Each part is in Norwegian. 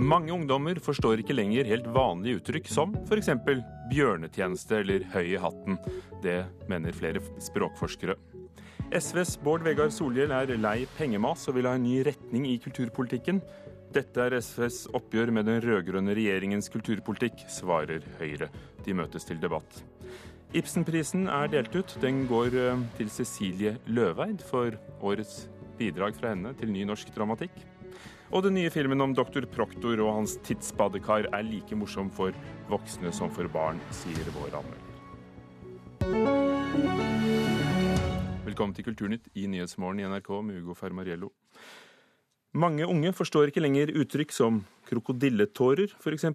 Mange ungdommer forstår ikke lenger helt vanlige uttrykk som f.eks. bjørnetjeneste eller høy i hatten. Det mener flere språkforskere. SVs Bård Vegar Solhjell er lei pengemas og vil ha en ny retning i kulturpolitikken. Dette er SVs oppgjør med den rød-grønne regjeringens kulturpolitikk, svarer Høyre. De møtes til debatt. Ibsenprisen er delt ut. Den går eh, til Cecilie Løveid for årets bidrag fra henne til ny norsk dramatikk. Og den nye filmen om doktor Proktor og hans tidsbadekar er like morsom for voksne som for barn, sier vår anmelder. Velkommen til Kulturnytt i Nyhetsmorgen i NRK med Ugo Fermariello. Mange unge forstår ikke lenger uttrykk som krokodilletårer, f.eks.,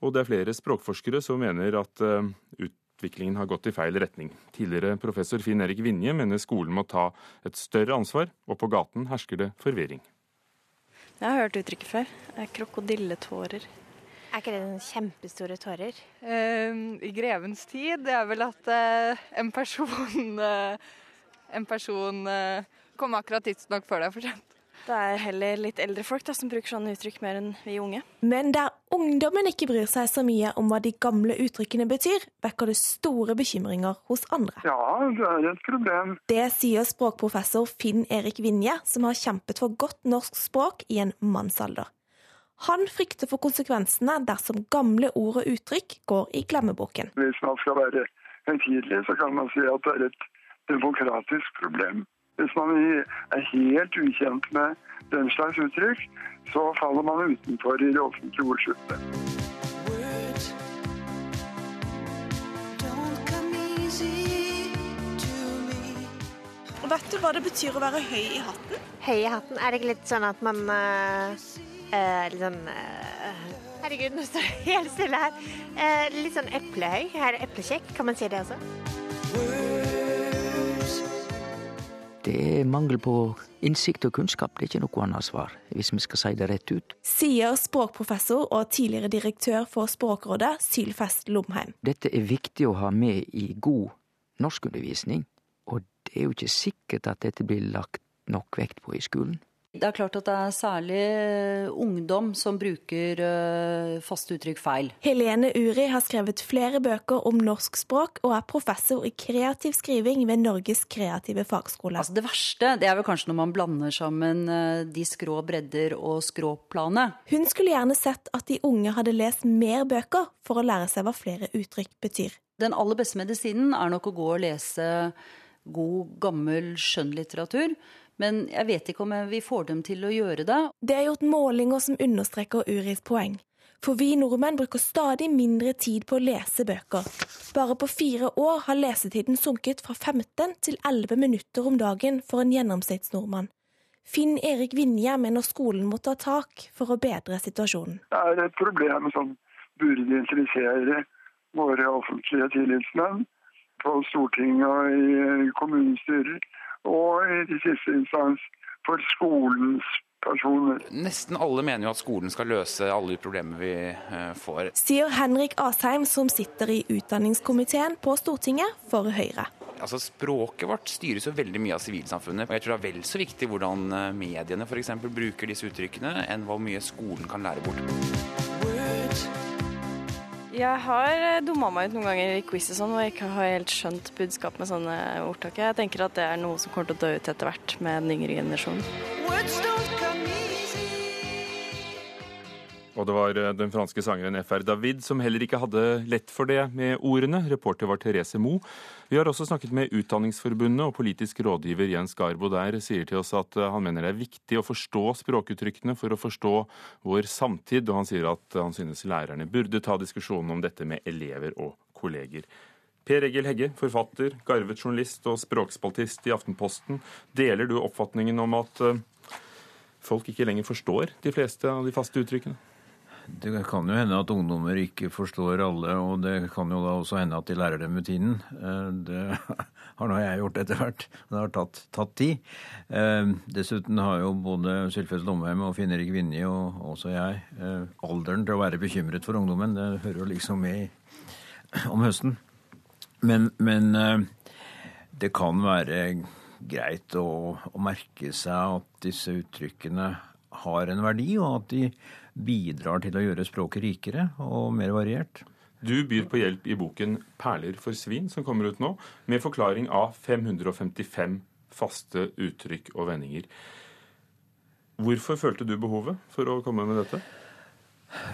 og det er flere språkforskere som mener at uh, utviklingen har gått i feil retning. Tidligere professor Finn Erik Vinje mener skolen må ta et større ansvar, og på gaten hersker det forvirring. Jeg har hørt uttrykket før. Krokodilletårer. Er ikke det noen kjempestore tårer? Uh, I grevens tid det er vel at uh, en person uh, En person kom akkurat tidsnok før det er for sent. Det er heller litt eldre folk da, som bruker sånne uttrykk mer enn vi unge. Men der ungdommen ikke bryr seg så mye om hva de gamle uttrykkene betyr, vekker det store bekymringer hos andre. Ja, det er et problem. Det sier språkprofessor Finn Erik Vinje, som har kjempet for godt norsk språk i en mannsalder. Han frykter for konsekvensene dersom gamle ord og uttrykk går i glemmeboken. Hvis man skal være høytidelig, så kan man si at det er et demokratisk problem. Hvis man er helt ukjent med den slags uttrykk, så faller man utenfor i det offentlige ordskiftet. Vet du hva det betyr å være høy i hatten? Høy i hatten? Er det ikke litt sånn at man uh, uh, Litt sånn uh, Herregud, nå står det helt stille her. litt sånn eplehøy. Her er eplekjekk. Kan man si det også? Det er mangel på innsikt og kunnskap, det er ikke noe annet svar, hvis vi skal si det rett ut. Sier språkprofessor og tidligere direktør for Språkrådet, Sylfest Lomheim. Dette er viktig å ha med i god norskundervisning, og det er jo ikke sikkert at dette blir lagt nok vekt på i skolen. Det er klart at det er særlig eh, ungdom som bruker eh, faste uttrykk feil. Helene Uri har skrevet flere bøker om norsk språk, og er professor i kreativ skriving ved Norges kreative fagskole. Altså det verste det er vel kanskje når man blander sammen eh, de skrå bredder og skråplanet. Hun skulle gjerne sett at de unge hadde lest mer bøker for å lære seg hva flere uttrykk betyr. Den aller beste medisinen er nok å gå og lese god, gammel skjønnlitteratur. Men jeg vet ikke om vi får dem til å gjøre det. Det er gjort målinger som understreker Uris poeng. For vi nordmenn bruker stadig mindre tid på å lese bøker. Bare på fire år har lesetiden sunket fra 15 til 11 minutter om dagen for en gjennomsnittsnordmann. Finn Erik Vinje mener skolen må ta tak for å bedre situasjonen. Det er et problem som burde interessere våre offentlige tillitsmenn på Stortinget og i kommunestyrer og i siste instans for skolens personer. Nesten alle mener jo at skolen skal løse alle de problemer vi eh, får. Sier Henrik Asheim, som sitter i utdanningskomiteen på Stortinget for Høyre. Altså Språket vårt styres jo veldig mye av sivilsamfunnet. og Jeg tror det er vel så viktig hvordan eh, mediene eksempel, bruker disse uttrykkene, enn hvor mye skolen kan lære bort. Jeg har eh, dumma meg ut noen ganger i quiz og sånn, og ikke har helt skjønt budskap med sånne ordtak. Jeg tenker at det er noe som kommer til å dø ut etter hvert med den yngre generasjonen. Og det var eh, den franske sangeren FR David som heller ikke hadde lett for det med ordene. Reporter var Therese Moe. Vi har også snakket med Utdanningsforbundet, og politisk rådgiver Jens Garbo der sier til oss at eh, han mener det er viktig å forstå språkuttrykkene for å forstå vår samtid, og han sier at han synes lærerne burde ta diskusjonen om dette med elever og kolleger. Per Egil Hegge, forfatter, garvet journalist og språkspaltist i Aftenposten. Deler du oppfatningen om at eh, folk ikke lenger forstår de fleste av de faste uttrykkene? Det kan jo hende at ungdommer ikke forstår alle, og det kan jo da også hende at de lærer dem med. Eh, det har nå jeg gjort etter hvert. Det har tatt, tatt tid. Eh, dessuten har jo både Sylfest Lomheim og Finn-Erik Vinje og også jeg eh, alderen til å være bekymret for ungdommen. Det hører jo liksom med om høsten. Men, men det kan være greit å, å merke seg at disse uttrykkene har en verdi, og at de bidrar til å gjøre språket rikere og mer variert. Du byr på hjelp i boken 'Perler for svin', som kommer ut nå, med forklaring av 555 faste uttrykk og vendinger. Hvorfor følte du behovet for å komme med dette?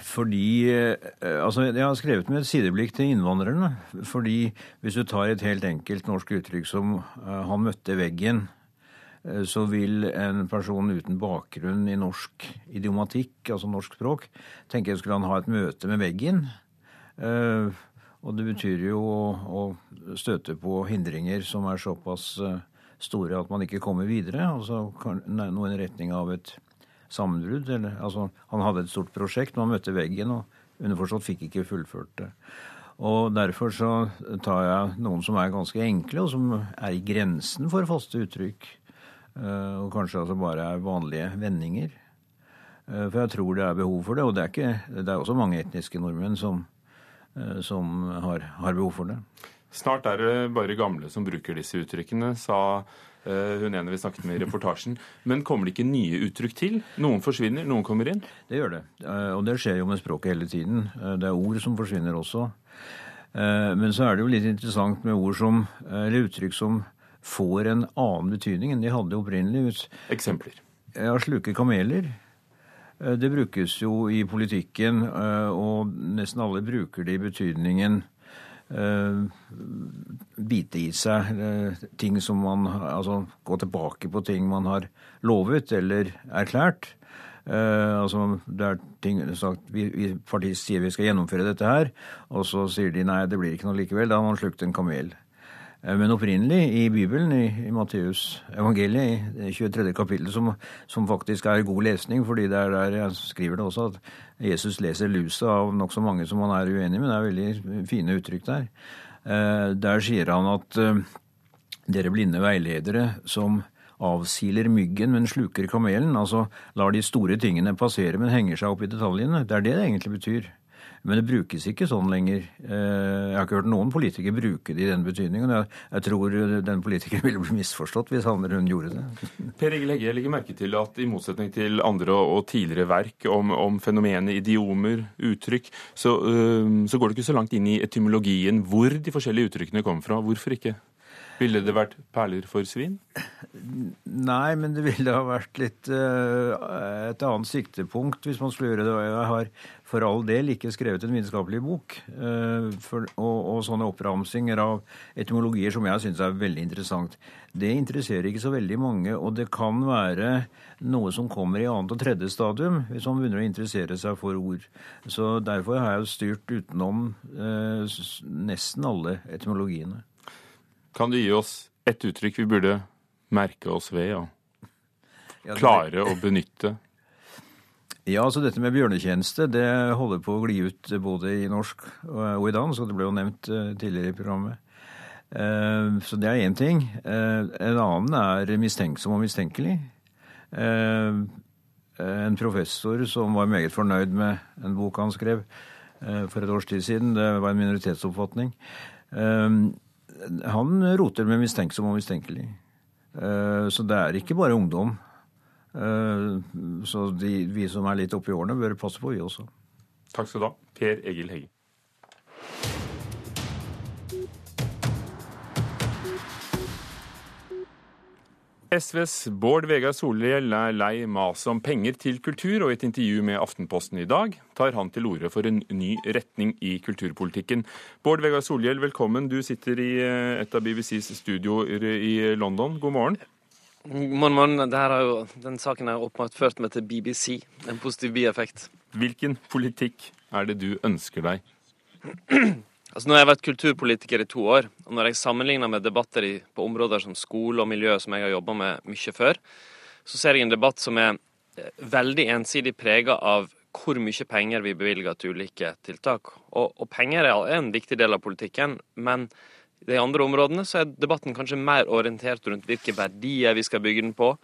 Fordi eh, Altså, jeg har skrevet med et sideblikk til innvandrerne. Fordi hvis du tar et helt enkelt norsk uttrykk som uh, 'han møtte veggen', så vil en person uten bakgrunn i norsk idiomatikk, altså norsk språk, tenke skulle han ha et møte med veggen. Uh, og det betyr jo å, støte på hindringer som er såpass store at man ikke kommer videre. Altså noe i retning av et sammenbrudd. Altså, han hadde et stort prosjekt, men han møtte veggen og underforstått fikk ikke fullført det. Og Derfor så tar jeg noen som er ganske enkle, og som er i grensen for faste uttrykk. Eh, og kanskje altså bare er vanlige vendinger. Eh, for jeg tror det er behov for det. Og det er, ikke, det er også mange etniske nordmenn som, eh, som har, har behov for det. Snart er det bare gamle som bruker disse uttrykkene, sa hun ene vi snakket med i reportasjen. Men kommer det ikke nye uttrykk til? Noen forsvinner, noen kommer inn? Det gjør det. Og det skjer jo med språket hele tiden. Det er ord som forsvinner også. Men så er det jo litt interessant med ord som, eller uttrykk som får en annen betydning enn de hadde opprinnelig. Eksempler? Ja, sluke kameler. Det brukes jo i politikken, og nesten alle bruker det i betydningen Uh, bite i seg ting som man Altså gå tilbake på ting man har lovet eller erklært. Uh, altså det er ting sagt, vi, vi Partiet sier vi skal gjennomføre dette her, og så sier de nei, det blir ikke noe likevel. Da har man slukt en kamel. Eh, men opprinnelig i Bibelen, i, i Matteus evangeliet, i 23. kapittel, som, som, faktisk er god lesning, fordi det er der jeg skriver det også, at Jesus leser lusa av nokså mange som han er uenig med. Det er veldig fine uttrykk der. Eh, der sier han at eh, dere blinde veiledere som avsiler myggen, men sluker kamelen, altså lar de store tingene passere, men henger seg opp i detaljene. Det er det det egentlig betyr. Men det brukes ikke sånn lenger. Eh, jeg har ikke hørt noen politikere bruke det i den betydningen. Jeg tror den politikeren ville bli misforstått hvis han eller hun gjorde det. Per Egil Hegge, jeg legger merke til at i motsetning til andre og tidligere verk om, om fenomenet idiomer, uttrykk, så, så går det ikke så langt inn i etymologien hvor de forskjellige uttrykkene kommer fra. Hvorfor ikke? Ville det vært perler for svin? Nei, men det ville ha vært litt uh, et annet siktepunkt hvis man skulle gjøre det. Jeg har for all del ikke skrevet en vitenskapelig bok. Uh, for, og, og, sånne oppramsinger av etymologier som jeg syns er veldig interessant. Det interesserer ikke så veldig mange, og det kan være noe som kommer i annet og tredje stadium hvis man begynner å interessere seg for ord. Så derfor har jeg styrt utenom uh, nesten alle etymologiene. Kan du gi oss et uttrykk vi burde merke oss ved og klare å benytte? Ja, altså dette med bjørnetjeneste det holder på å gli ut både i norsk og i dansk, og det ble jo nevnt eh, tidligere i programmet. Eh, så det er én ting. Eh, en annen er mistenksom og mistenkelig. En professor som var meget fornøyd med en bok han skrev for et års tid siden, det var en minoritetsoppfatning, han roter med mistenksom og mistenkelig. Eh, så det er ikke bare ungdom. Eh, så de, vi som er litt oppi årene, bør passe på, vi også. Takk skal du ha, Per Egil Hegge. SVs Bård Vegar Solhjell er lei maset om penger til kultur, og i et intervju med Aftenposten i dag tar han til orde for en ny retning i kulturpolitikken. Bård Vegar Solhjell, velkommen. Du sitter i eh, et av BBCs studioer i London. God morgen. Morgen, morgen. Jo, den saken har åpenbart ført meg til BBC. En positiv bieffekt. Hvilken politikk er det du ønsker deg? Altså Nå har jeg vært kulturpolitiker i to år, og når jeg sammenligner med debatter i, på områder som skole og miljø, som jeg har jobba med mye før, så ser jeg en debatt som er eh, veldig ensidig prega av hvor mye penger vi bevilger til ulike tiltak. Og, og, penger er en viktig del av politikken, men i de andre områdene så er debatten kanskje mer orientert rundt hvilke verdier vi skal bygge den på,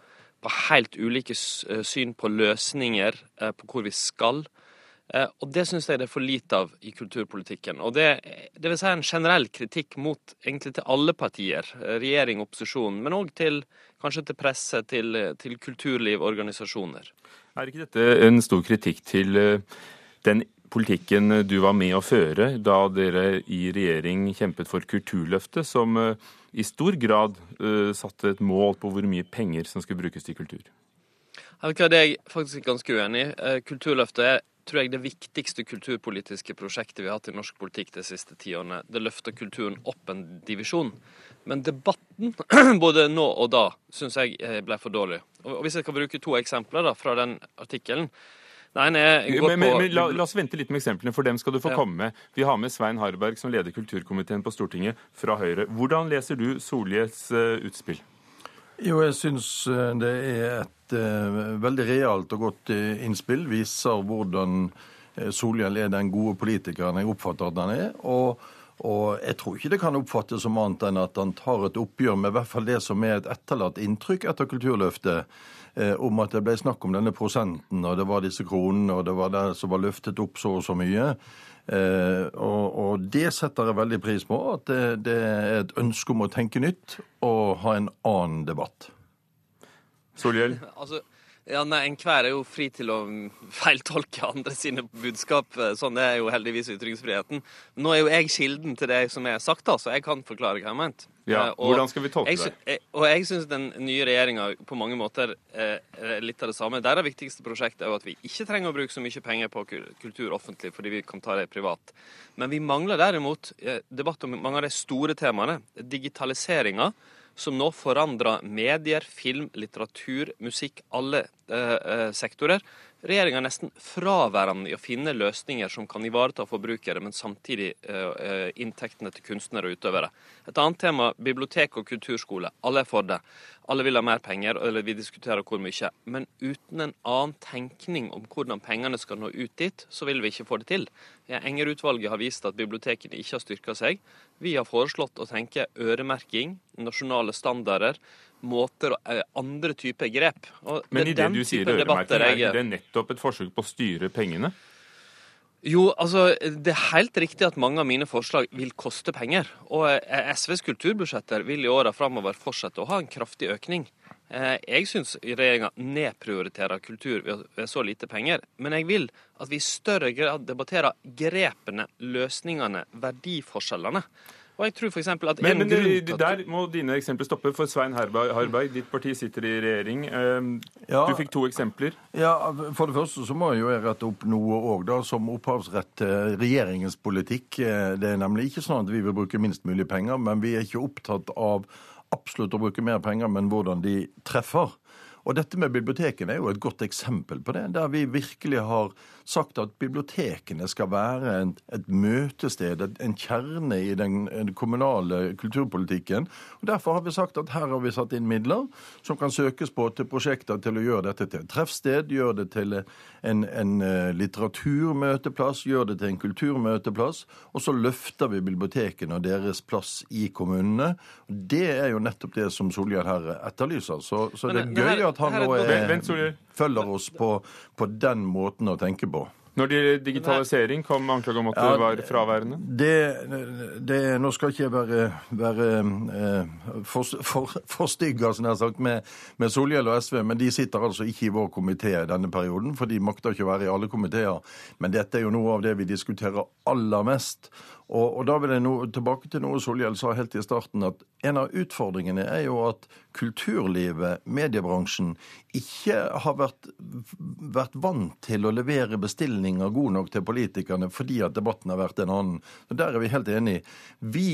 på helt ulike eh, syn på løsninger, eh, på hvor vi skal. Eh, og det syns jeg det er for lite av i kulturpolitikken. Og det, det vil si en generell kritikk mot egentlig til alle partier, eh, regjering, opposisjon, men òg til kanskje til presse, til, til kulturliv, organisasjoner. Er ikke dette en stor kritikk til eh, den politikken du var med å føre da dere i regjering kjempet for Kulturløftet, som eh, i stor grad satte et mål på hvor mye penger som skulle brukes til kultur? Det er jeg faktisk ganske uenig i. Kulturløftet er tror jeg det viktigste kulturpolitiske prosjektet vi har hatt i norsk politikk de siste tiårene. Det løfter kulturen opp en divisjon. Men debatten, både nå og da, syns jeg ble for dårlig. Og Hvis jeg kan bruke to eksempler da, fra den artikkelen. Nei, nei, men, men, men la, la, oss vente litt med eksemplene, for dem skal du få ja. komme med. Vi har med Svein Harberg, som leder kulturkomiteen på Stortinget, fra Høyre. Hvordan leser du Solhjells uh, utspill? Jo, jeg syns eh, det er et uh, veldig realt og godt uh, innspill. Viser hvordan Solhjell er den gode politikeren jeg oppfatter at han er. Og, og, jeg tror ikke det kan oppfattes som annet enn at han tar et oppgjør med i hvert fall det som er et etterlatt inntrykk etter Kulturløftet Eh, om at det ble snakk om denne prosenten, og det var disse kronene, og det var det som var løftet opp så og så mye. Eh, og, og, det setter jeg veldig pris på, at det, det er et ønske om å tenke nytt og ha en annen debatt. Solhjell? Altså, ja, nei, Enhver er jo fri til å feiltolke andre sine budskap. Sånn er jo heldigvis ytringsfriheten. Nå er jo jeg kilden til det som er sagt, da, så jeg kan forklare hva jeg har ment. Ja, eh, og Hvordan skal vi tolke jeg, det? Og jeg syns den nye regjeringa på mange måter er litt av det samme. Deres viktigste prosjekt er jo at vi ikke trenger å bruke så mye penger på kultur offentlig fordi vi kan ta det privat. Men vi mangler derimot eh, debatt om mange av de store temaene. Digitaliseringa som nå forandrer medier, film, litteratur, musikk, alle eh, eh sektorer. Regjeringa er nesten fraværende i å finne løsninger som kan ivareta forbrukere, men samtidig eh, inntektene til kunstnere og utøvere. Et annet tema bibliotek og kulturskole. Alle er for det. Alle vil ha mer penger, eller vi diskuterer hvor mye. Men uten en annen tenkning om hvordan pengene skal nå ut dit, så vil vi ikke få det til. Enger-utvalget har vist at bibliotekene ikke har styrka seg. Vi har foreslått å tenke øremerking, nasjonale standarder, måter, og andre typer grep. Og Men i det du sier øremerking, er det nettopp et forsøk på å styre pengene? Jo, altså, Det er helt riktig at mange av mine forslag vil koste penger. Og eh, SVs kulturbudsjetter vil i åra framover fortsette å ha en kraftig økning. Eh, jeg syns regjeringa nedprioriterer kultur ved så lite penger. Men jeg vil at vi i større grad debatterer grepene, løsningene, verdiforskjellene. Og jeg tror for at Men, men at... der må dine eksempler stoppe, for Svein Harberg, ditt parti sitter i regjering. Ehm, ja, du fikk to eksempler. Ja, For det første så må jeg jo rette opp noe òg, da, som opphavsrett til regjeringens politikk. Eh, det er nemlig ikke sånn at vi vil bruke minst mulig penger, men vi er ikke opptatt av absolutt å bruke mer penger, men hvordan de treffer. Og dette med bibliotekene er jo et godt eksempel på det, der vi virkelig har sagt at bibliotekene skal være en, et møtested, en kjerne i den, den, kommunale kulturpolitikken. Og Derfor har vi sagt at her har vi satt inn midler som kan søkes på til prosjekter til å gjøre dette til et treffsted, gjøre det til en, en eh, litteraturmøteplass, gjøre det til en kulturmøteplass. Og så løfter vi bibliotekene og deres plass i kommunene. Det er jo nettopp det som Solhjell her etterlyser. Så, så det er gøy at han nå er, følger oss på, på den måten å tenke på. Når det gjelder digitalisering, kom anklagen om at ja, det var fraværende? Det, det, nå skal ikke jeg være, være eh, for, for, for stygg altså, sagt, med, med Solhjell og SV, men de sitter altså ikke i vår komité denne perioden, for de makter ikke å være i alle komiteer. Men dette er jo noe av det vi diskuterer aller mest. Og, og, da vil jeg no, tilbake til noe Solhjell sa helt i starten, at en av utfordringene er jo at kulturlivet, mediebransjen, ikke har vært, vært vant til å levere bestillinger gode nok til politikerne fordi at debatten har vært en annen. Så Der er vi helt enige. Vi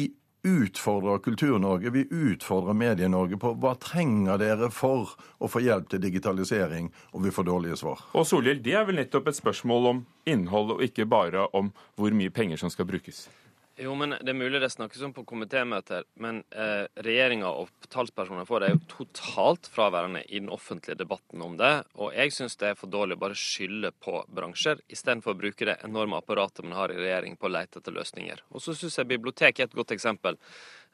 utfordrer Kultur-Norge, vi utfordrer Medie-Norge på hva trenger dere for å få hjelp til digitalisering, og vi får dårlige svar. Og Solhjell, det er vel nettopp et spørsmål om innhold, og ikke bare om hvor mye penger som skal brukes? Jo, men Det er mulig det snakkes om på komitémøter, men eh, regjeringa og talspersoner for det er jo totalt fraværende i den offentlige debatten om det. Og jeg syns det er for dårlig å bare skylde på bransjer, istedenfor å bruke det enorme apparatet man har i regjering på å lete etter løsninger. Og så syns jeg bibliotek er et godt eksempel.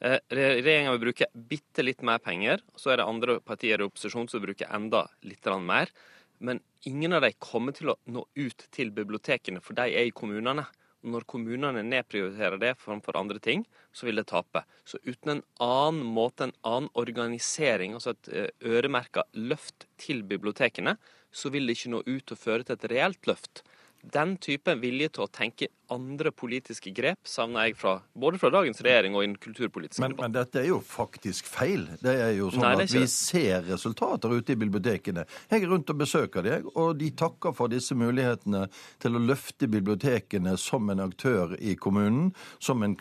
Eh, regjeringa vil bruke bitte litt mer penger, så er det andre partier i opposisjon som bruker enda litt mer. Men ingen av dem kommer til å nå ut til bibliotekene, for de er i kommunene. Når kommunene nedprioriterer det framfor andre ting, så vil det tape. Så uten en annen måte, en annen organisering, altså et eh, øremerka løft til bibliotekene, så vil det ikke nå ut og føre til et reelt løft. Den type vilje til å tenke andre politiske grep savner jeg fra, både fra dagens regjering og i den kulturpolitiske men, men dette er jo faktisk feil. Det er jo sånn Nei, at Vi ser resultater ute i bibliotekene. Jeg er rundt og besøker deg, og de takker for disse mulighetene til å løfte bibliotekene som en aktør i kommunen, som en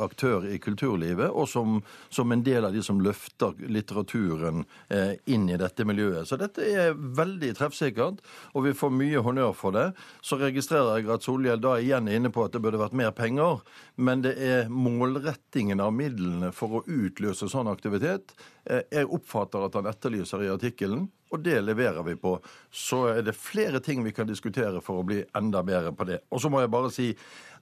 aktør i kulturlivet, og som, som en del av de som løfter litteraturen eh, inn i dette miljøet. Så dette er veldig treffsikkert, og vi får mye honnør for det. Så registrerer jeg at Solhjell da igjen er inne på at det burde vært mer penger, men det er målrettingen av midlene for å utløse sånn aktivitet eh, jeg oppfatter at han etterlyser i artikkelen, og det leverer vi på. Så er det flere ting vi kan diskutere for å bli enda bedre på det. Og så må jeg bare si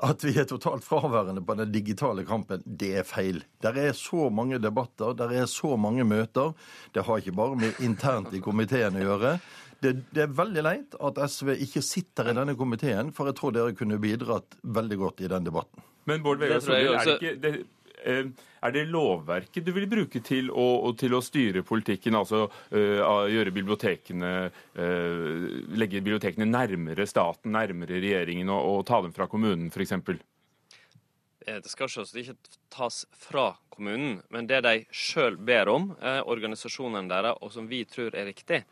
at vi er totalt fraværende på den digitale kampen. Det er feil. Der er så mange debatter, der er så mange møter. Det har ikke bare med internt i komiteen å gjøre. Det, det, er veldig leit at SV ikke sitter i denne komiteen, for jeg tror dere kunne bidratt veldig godt i den debatten. Men Bård Vegar Solhjell, er det ikke det, er det lovverket du vil bruke til å, til å styre politikken? Altså uh, gjøre bibliotekene uh, Legge bibliotekene nærmere staten, nærmere regjeringen, og, og ta dem fra kommunen, f.eks.? Det skal ikke tas fra kommunen, men det de sjøl ber om, organisasjonene deres, og som vi tror er riktig,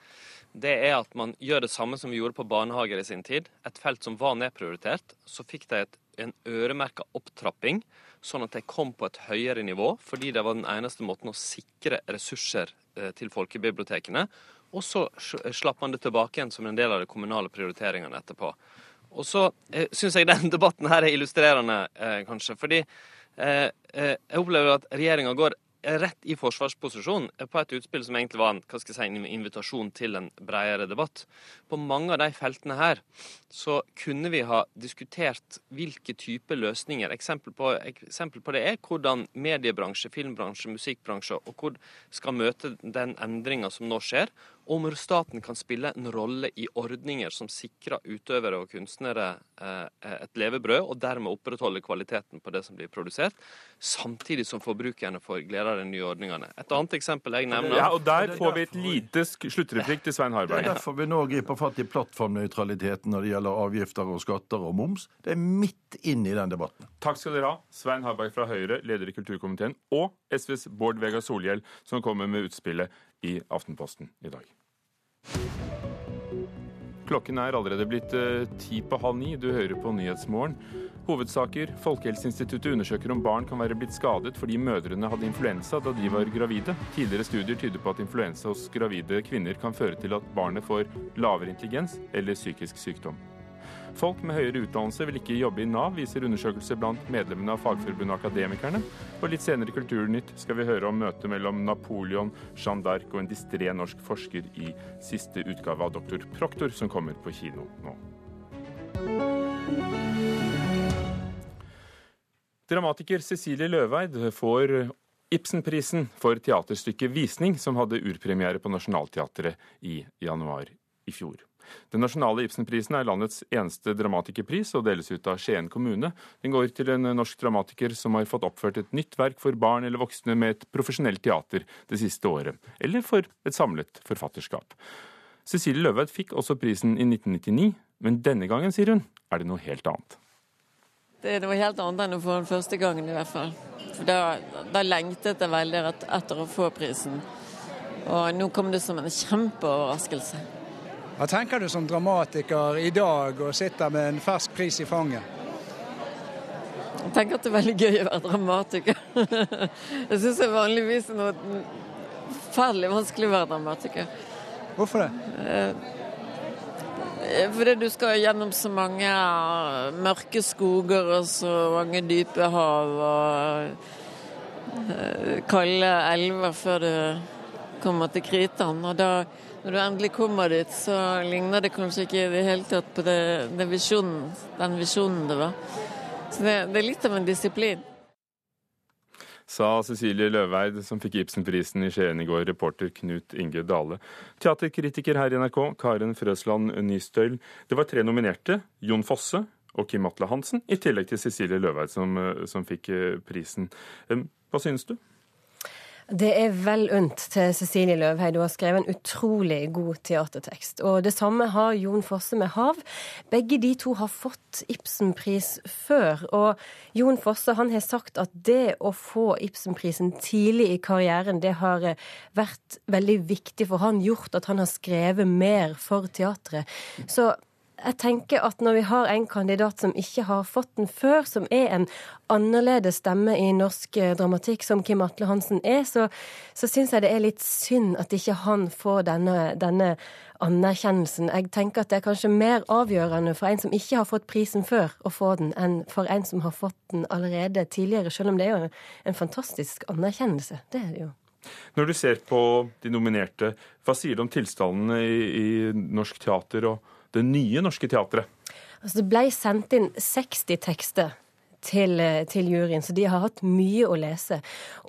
det er at man gjør det samme som vi gjorde på barnehager i sin tid. Et felt som var nedprioritert. Så fikk de et, en øremerka opptrapping, sånn at de kom på et høyere nivå, fordi det var den eneste måten å sikre ressurser eh, til folkebibliotekene. Og så slapp man det tilbake igjen som en del av de kommunale prioriteringene etterpå. Og så eh, syns jeg den debatten her er illustrerende, eh, kanskje. Fordi eh, eh jeg opplever at regjeringa går rett i forsvarsposisjon på et utspill som egentlig var en, hva skal jeg si, invitasjon til en bredere debatt. På mange av de feltene her så kunne vi ha diskutert hvilke typer løsninger. Eksempel på, eksempel på det er hvordan mediebransje, filmbransje, musikkbransje og hvor skal møte den endringa som nå skjer, om staten kan spille en rolle i ordninger som sikrer utøvere og kunstnere eh, et levebrød, og dermed opprettholde kvaliteten på det som blir produsert, samtidig som forbrukerne får glede av de nye ordningene. Et annet eksempel jeg nevner Ja, og Der får vi et lite sluttreplikk til Svein Harberg. Det er derfor vi nå griper fatt i plattformnøytraliteten når det gjelder avgifter og skatter og moms. Det er midt inn i den debatten. Takk skal dere ha, Svein Harberg fra Høyre, leder i kulturkomiteen, og SVs Bård Vegar Solhjell, som kommer med utspillet i Aftenposten i dag. Klokken er allerede blitt eh, ti på halv ni. Du hører på Nyhetsmorgen. Hovedsaker. Folkehelseinstituttet undersøker om barn kan være blitt skadet fordi mødrene hadde influensa da de var gravide. Tidligere studier tyder på at influensa hos gravide kvinner kan føre til at barnet får lavere intelligens eller psykisk sykdom. Folk med høyere utdannelse vil ikke jobbe i Nav, viser undersøkelse blant medlemmene av Fagforbundet Akademikerne. Og litt senere i Kulturnytt skal vi høre om møtet mellom Napoleon, Jeanne d'Arc og en distré norsk forsker i siste utgave av Doktor Proktor, som kommer på kino nå. Dramatiker Cecilie Løveid får Ibsenprisen for teaterstykket 'Visning', som hadde urpremiere på Nationaltheatret i januar i fjor. Den nasjonale Ibsenprisen er landets eneste dramatikerpris og deles ut av Skien kommune. Den går til en norsk dramatiker som har fått oppført et nytt verk for barn eller voksne med et profesjonelt teater det siste året, eller for et samlet forfatterskap. Cecilie Løveid fikk også prisen i 1999, men denne gangen, sier hun, er det noe helt annet. Det er noe helt annet enn å få den første gangen, i hvert fall. For da, da lengtet jeg veldig etter å få prisen. Og nå kom det som en kjempeoverraskelse. Hva tenker du som dramatiker i dag og sitter med en fersk pris i fanget? Jeg tenker at det er veldig gøy å være dramatiker. Jeg syns det er vanligvis noe forferdelig vanskelig å være dramatiker. Hvorfor det? Eh, fordi du skal gjennom så mange mørke skoger og så mange dype hav og eh, kalde elver før du kommer til Kritan. Og da når du endelig kommer dit, så ligner det kanskje ikke i det hele tatt på det, det visjonen, den visjonen det var. Så det, det, er litt av en disiplin. Sa Cecilie Løveid, som fikk Ibsenprisen i Skien i går, reporter Knut Inge Dale. Teaterkritiker her i NRK, Karen Frøsland Nystøyl. Det var tre nominerte. Jon Fosse, og Kim Atle Hansen, i tillegg til Cecilie Løveid, som, som fikk prisen. Hva synes du? Det er vel unt til Cecilie Løvheid. Hun har skrevet en utrolig god teatertekst. Og det samme har Jon Fosse med 'Hav'. Begge de to har fått Ibsenpris før. Og Jon Fosse han har sagt at det å få Ibsenprisen tidlig i karrieren, det har eh, vært veldig viktig for han, gjort at han har skrevet mer for teatret. Så jeg tenker at når vi har en kandidat som ikke har fått den før, som er en annerledes stemme i norsk eh, dramatikk, som Kim Atle Hansen er, så, så syns jeg det er litt synd at ikke han får denne, denne, anerkjennelsen. Jeg tenker at det er kanskje mer avgjørende for en som ikke har fått prisen før, å få den, enn for en som har fått den allerede tidligere, selv om det er jo en fantastisk anerkjennelse. Det er det jo. Når du ser på de nominerte, hva sier du om tilstandene i, i norsk teater? og det nye norske teatret? Altså, det ble sendt inn 60 tekster til, eh, til, juryen, så de har hatt mye å lese.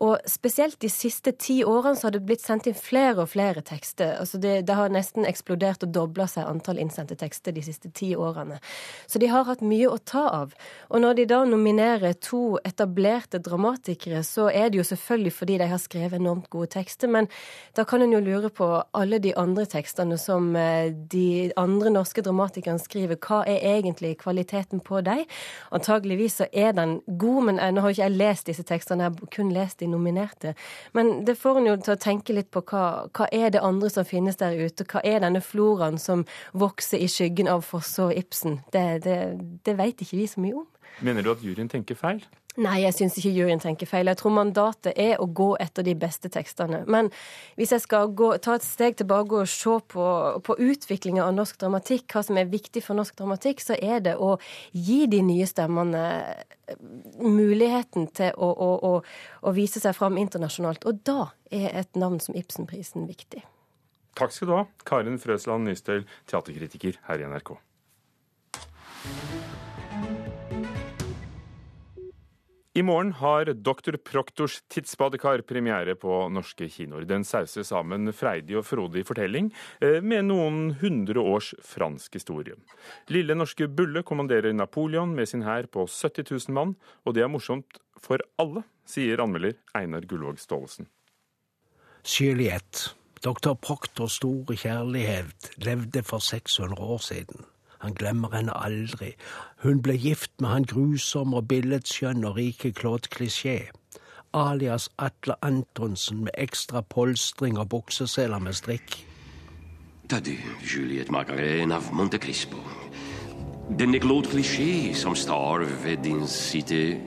Og spesielt de siste ti årene så har det blitt sendt inn flere og flere tekster. Altså det, det har nesten eksplodert og dobla seg antall innsendte tekster de siste ti årene. Så de har hatt mye å ta av. Og når de da nominerer to etablerte dramatikere, så er det jo selvfølgelig fordi de har skrevet enormt gode tekster, men da kan en jo lure på alle de andre tekstene som eh, de andre norske dramatikerne skriver. Hva er egentlig kvaliteten på dem? Antageligvis så er den god, men nå har ikke jeg lest disse tekstene, jeg har kun lest de nominerte. Men det får en jo til å tenke litt på hva, hva er det andre som finnes der ute? Hva er denne floraen som vokser i skyggen av Fosse og Ibsen? Det, det, det veit ikke vi så mye om. Mener du at juryen tenker feil? Nei, jeg syns ikke juryen tenker feil. Jeg tror mandatet er å gå etter de beste tekstene. Men hvis jeg skal gå, ta et steg tilbake og se på, på utviklinga av norsk dramatikk, hva som er viktig for norsk dramatikk, så er det å gi de nye stemmene eh, muligheten til å, å, å, å vise seg fram internasjonalt. Og da er et navn som Ibsenprisen viktig. Takk skal du ha, Karin Frøsland Nystøl, teaterkritiker her i NRK. I morgen har Dr. Proktors tidsbadekar premiere på norske kinoer. Den sauser sammen freidig og frodig fortelling eh, med noen hundre års fransk historie. Lille norske Bulle kommanderer Napoleon med sin hær på 70 000 mann, og det er morsomt for alle, sier anmelder Einar Gullvåg Staalesen. Juliette, doktor Proktors store kjærlighet, levde for 600 år siden. Han glemmer henne aldri. Hun ble gift med han grusomme og billedskjønn og rike Claude Cliché, alias Atle Antonsen med ekstra polstring og bukseseler med strikk. Ta du, Juliet Macarena av Monte Crispo. Denne Claude Cliché som står ved din side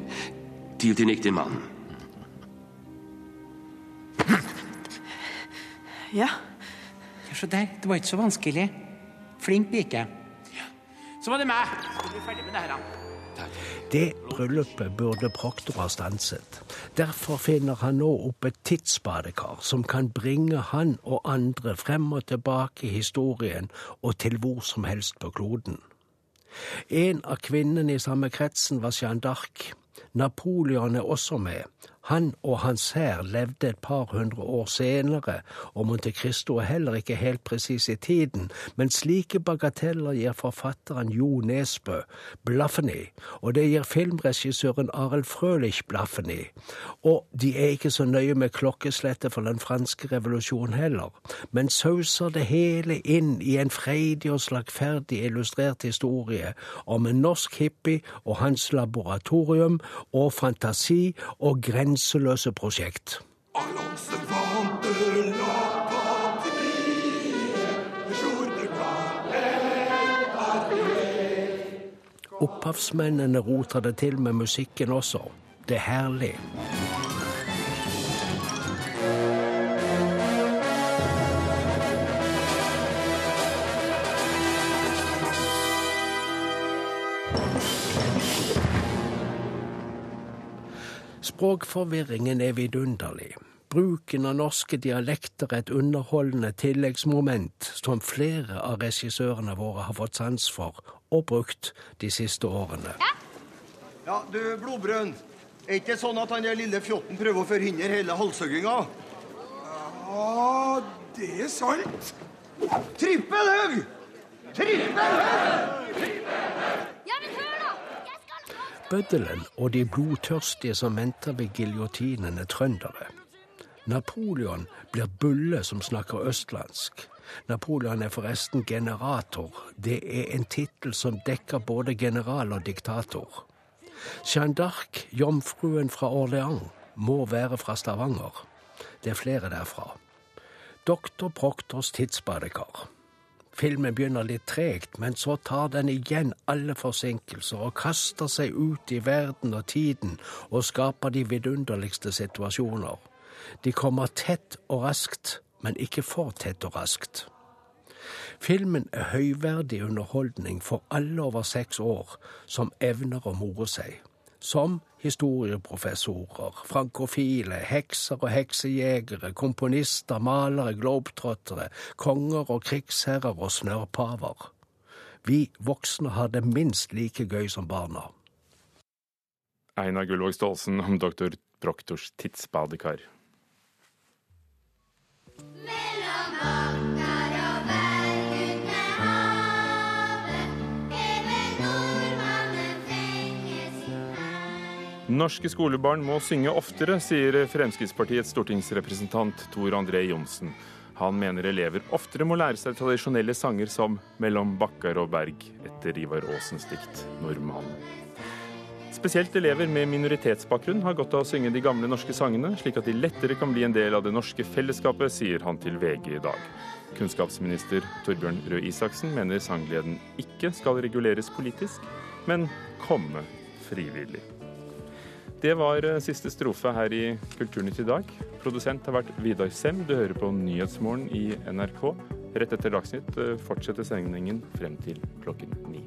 til din ekte mann. Ja. Så der, det var ikke så vanskelig. Flink pike. Var det meg. Det bryllupet burde Proktor ha stanset. Derfor finner han nå opp et tidsbadekar som kan bringe han og andre frem og tilbake i historien og til hvor som helst på kloden. En av kvinnene i samme kretsen var Jeanne d'Arc. Napoleon er også med, han og hans hær levde et par hundre år senere, og Monte Cristo er heller ikke helt presis i tiden, men slike bagateller gir forfatteren Jo Nesbø blaffen i, og det gir filmregissøren Arild Frølich blaffen i. Og de er ikke så nøye med klokkeslettet for den franske revolusjonen heller, men sauser det hele inn i en freidig og slagferdig illustrert historie om en norsk hippie og hans laboratorium og fantasi og grenser grenseløse prosjekt. Opphavsmennene roter det til med musikken også. Det er herlig. Språkforvirringen er vidunderlig. Bruken av norske dialekter er et underholdende tilleggsmoment som flere av regissørene våre har fått sans for og brukt de siste årene. Ja, ja du Blodbrønn. Er ikke sånn at han der lille fjotten prøver å forhindre hele halshugginga? Ja, det er sant. Trippelhugg! Trippelhugg! Ja, men hør! Bøddelen og de blodtørstige som venter ved giljotinen, er trøndere. Napoleon blir bulle som snakker østlandsk. Napoleon er forresten generator. Det er en tittel som dekker både general og diktator. Jeanne d'Arc, jomfruen fra Orléans, må være fra Stavanger. Det er flere derfra. Doktor Proktors tidsbadekar. Filmen begynner litt tregt, men så tar den igjen alle forsinkelser og kaster seg ut i verden og tiden og skaper de vidunderligste situasjoner. De kommer tett og raskt, men ikke for tett og raskt. Filmen er høyverdig underholdning for alle over seks år som evner å more seg. Som historieprofessorer, frankofile, hekser og heksejegere, komponister, malere, globetrottere, konger og krigsherrer og snørrpaver. Vi voksne har det minst like gøy som barna. Einar Gullvåg Staalesen om doktor Proktors tidsbadekar. Norske skolebarn må synge oftere, sier Fremskrittspartiets stortingsrepresentant Tor André Johnsen. Han mener elever oftere må lære seg tradisjonelle sanger som 'Mellom bakkar og berg' etter Ivar Aasens dikt 'Nordmannen'. Spesielt elever med minoritetsbakgrunn har godt av å synge de gamle norske sangene, slik at de lettere kan bli en del av det norske fellesskapet, sier han til VG i dag. Kunnskapsminister Torbjørn Røe Isaksen mener sanggleden ikke skal reguleres politisk, men komme frivillig. Det var eh, siste strofe her i Kulturnytt i dag. Produsent har vært Vidar Sem. Du hører på Nyhetsmorgen i NRK. Rett etter Dagsnytt eh, fortsetter sendingen frem til klokken ni.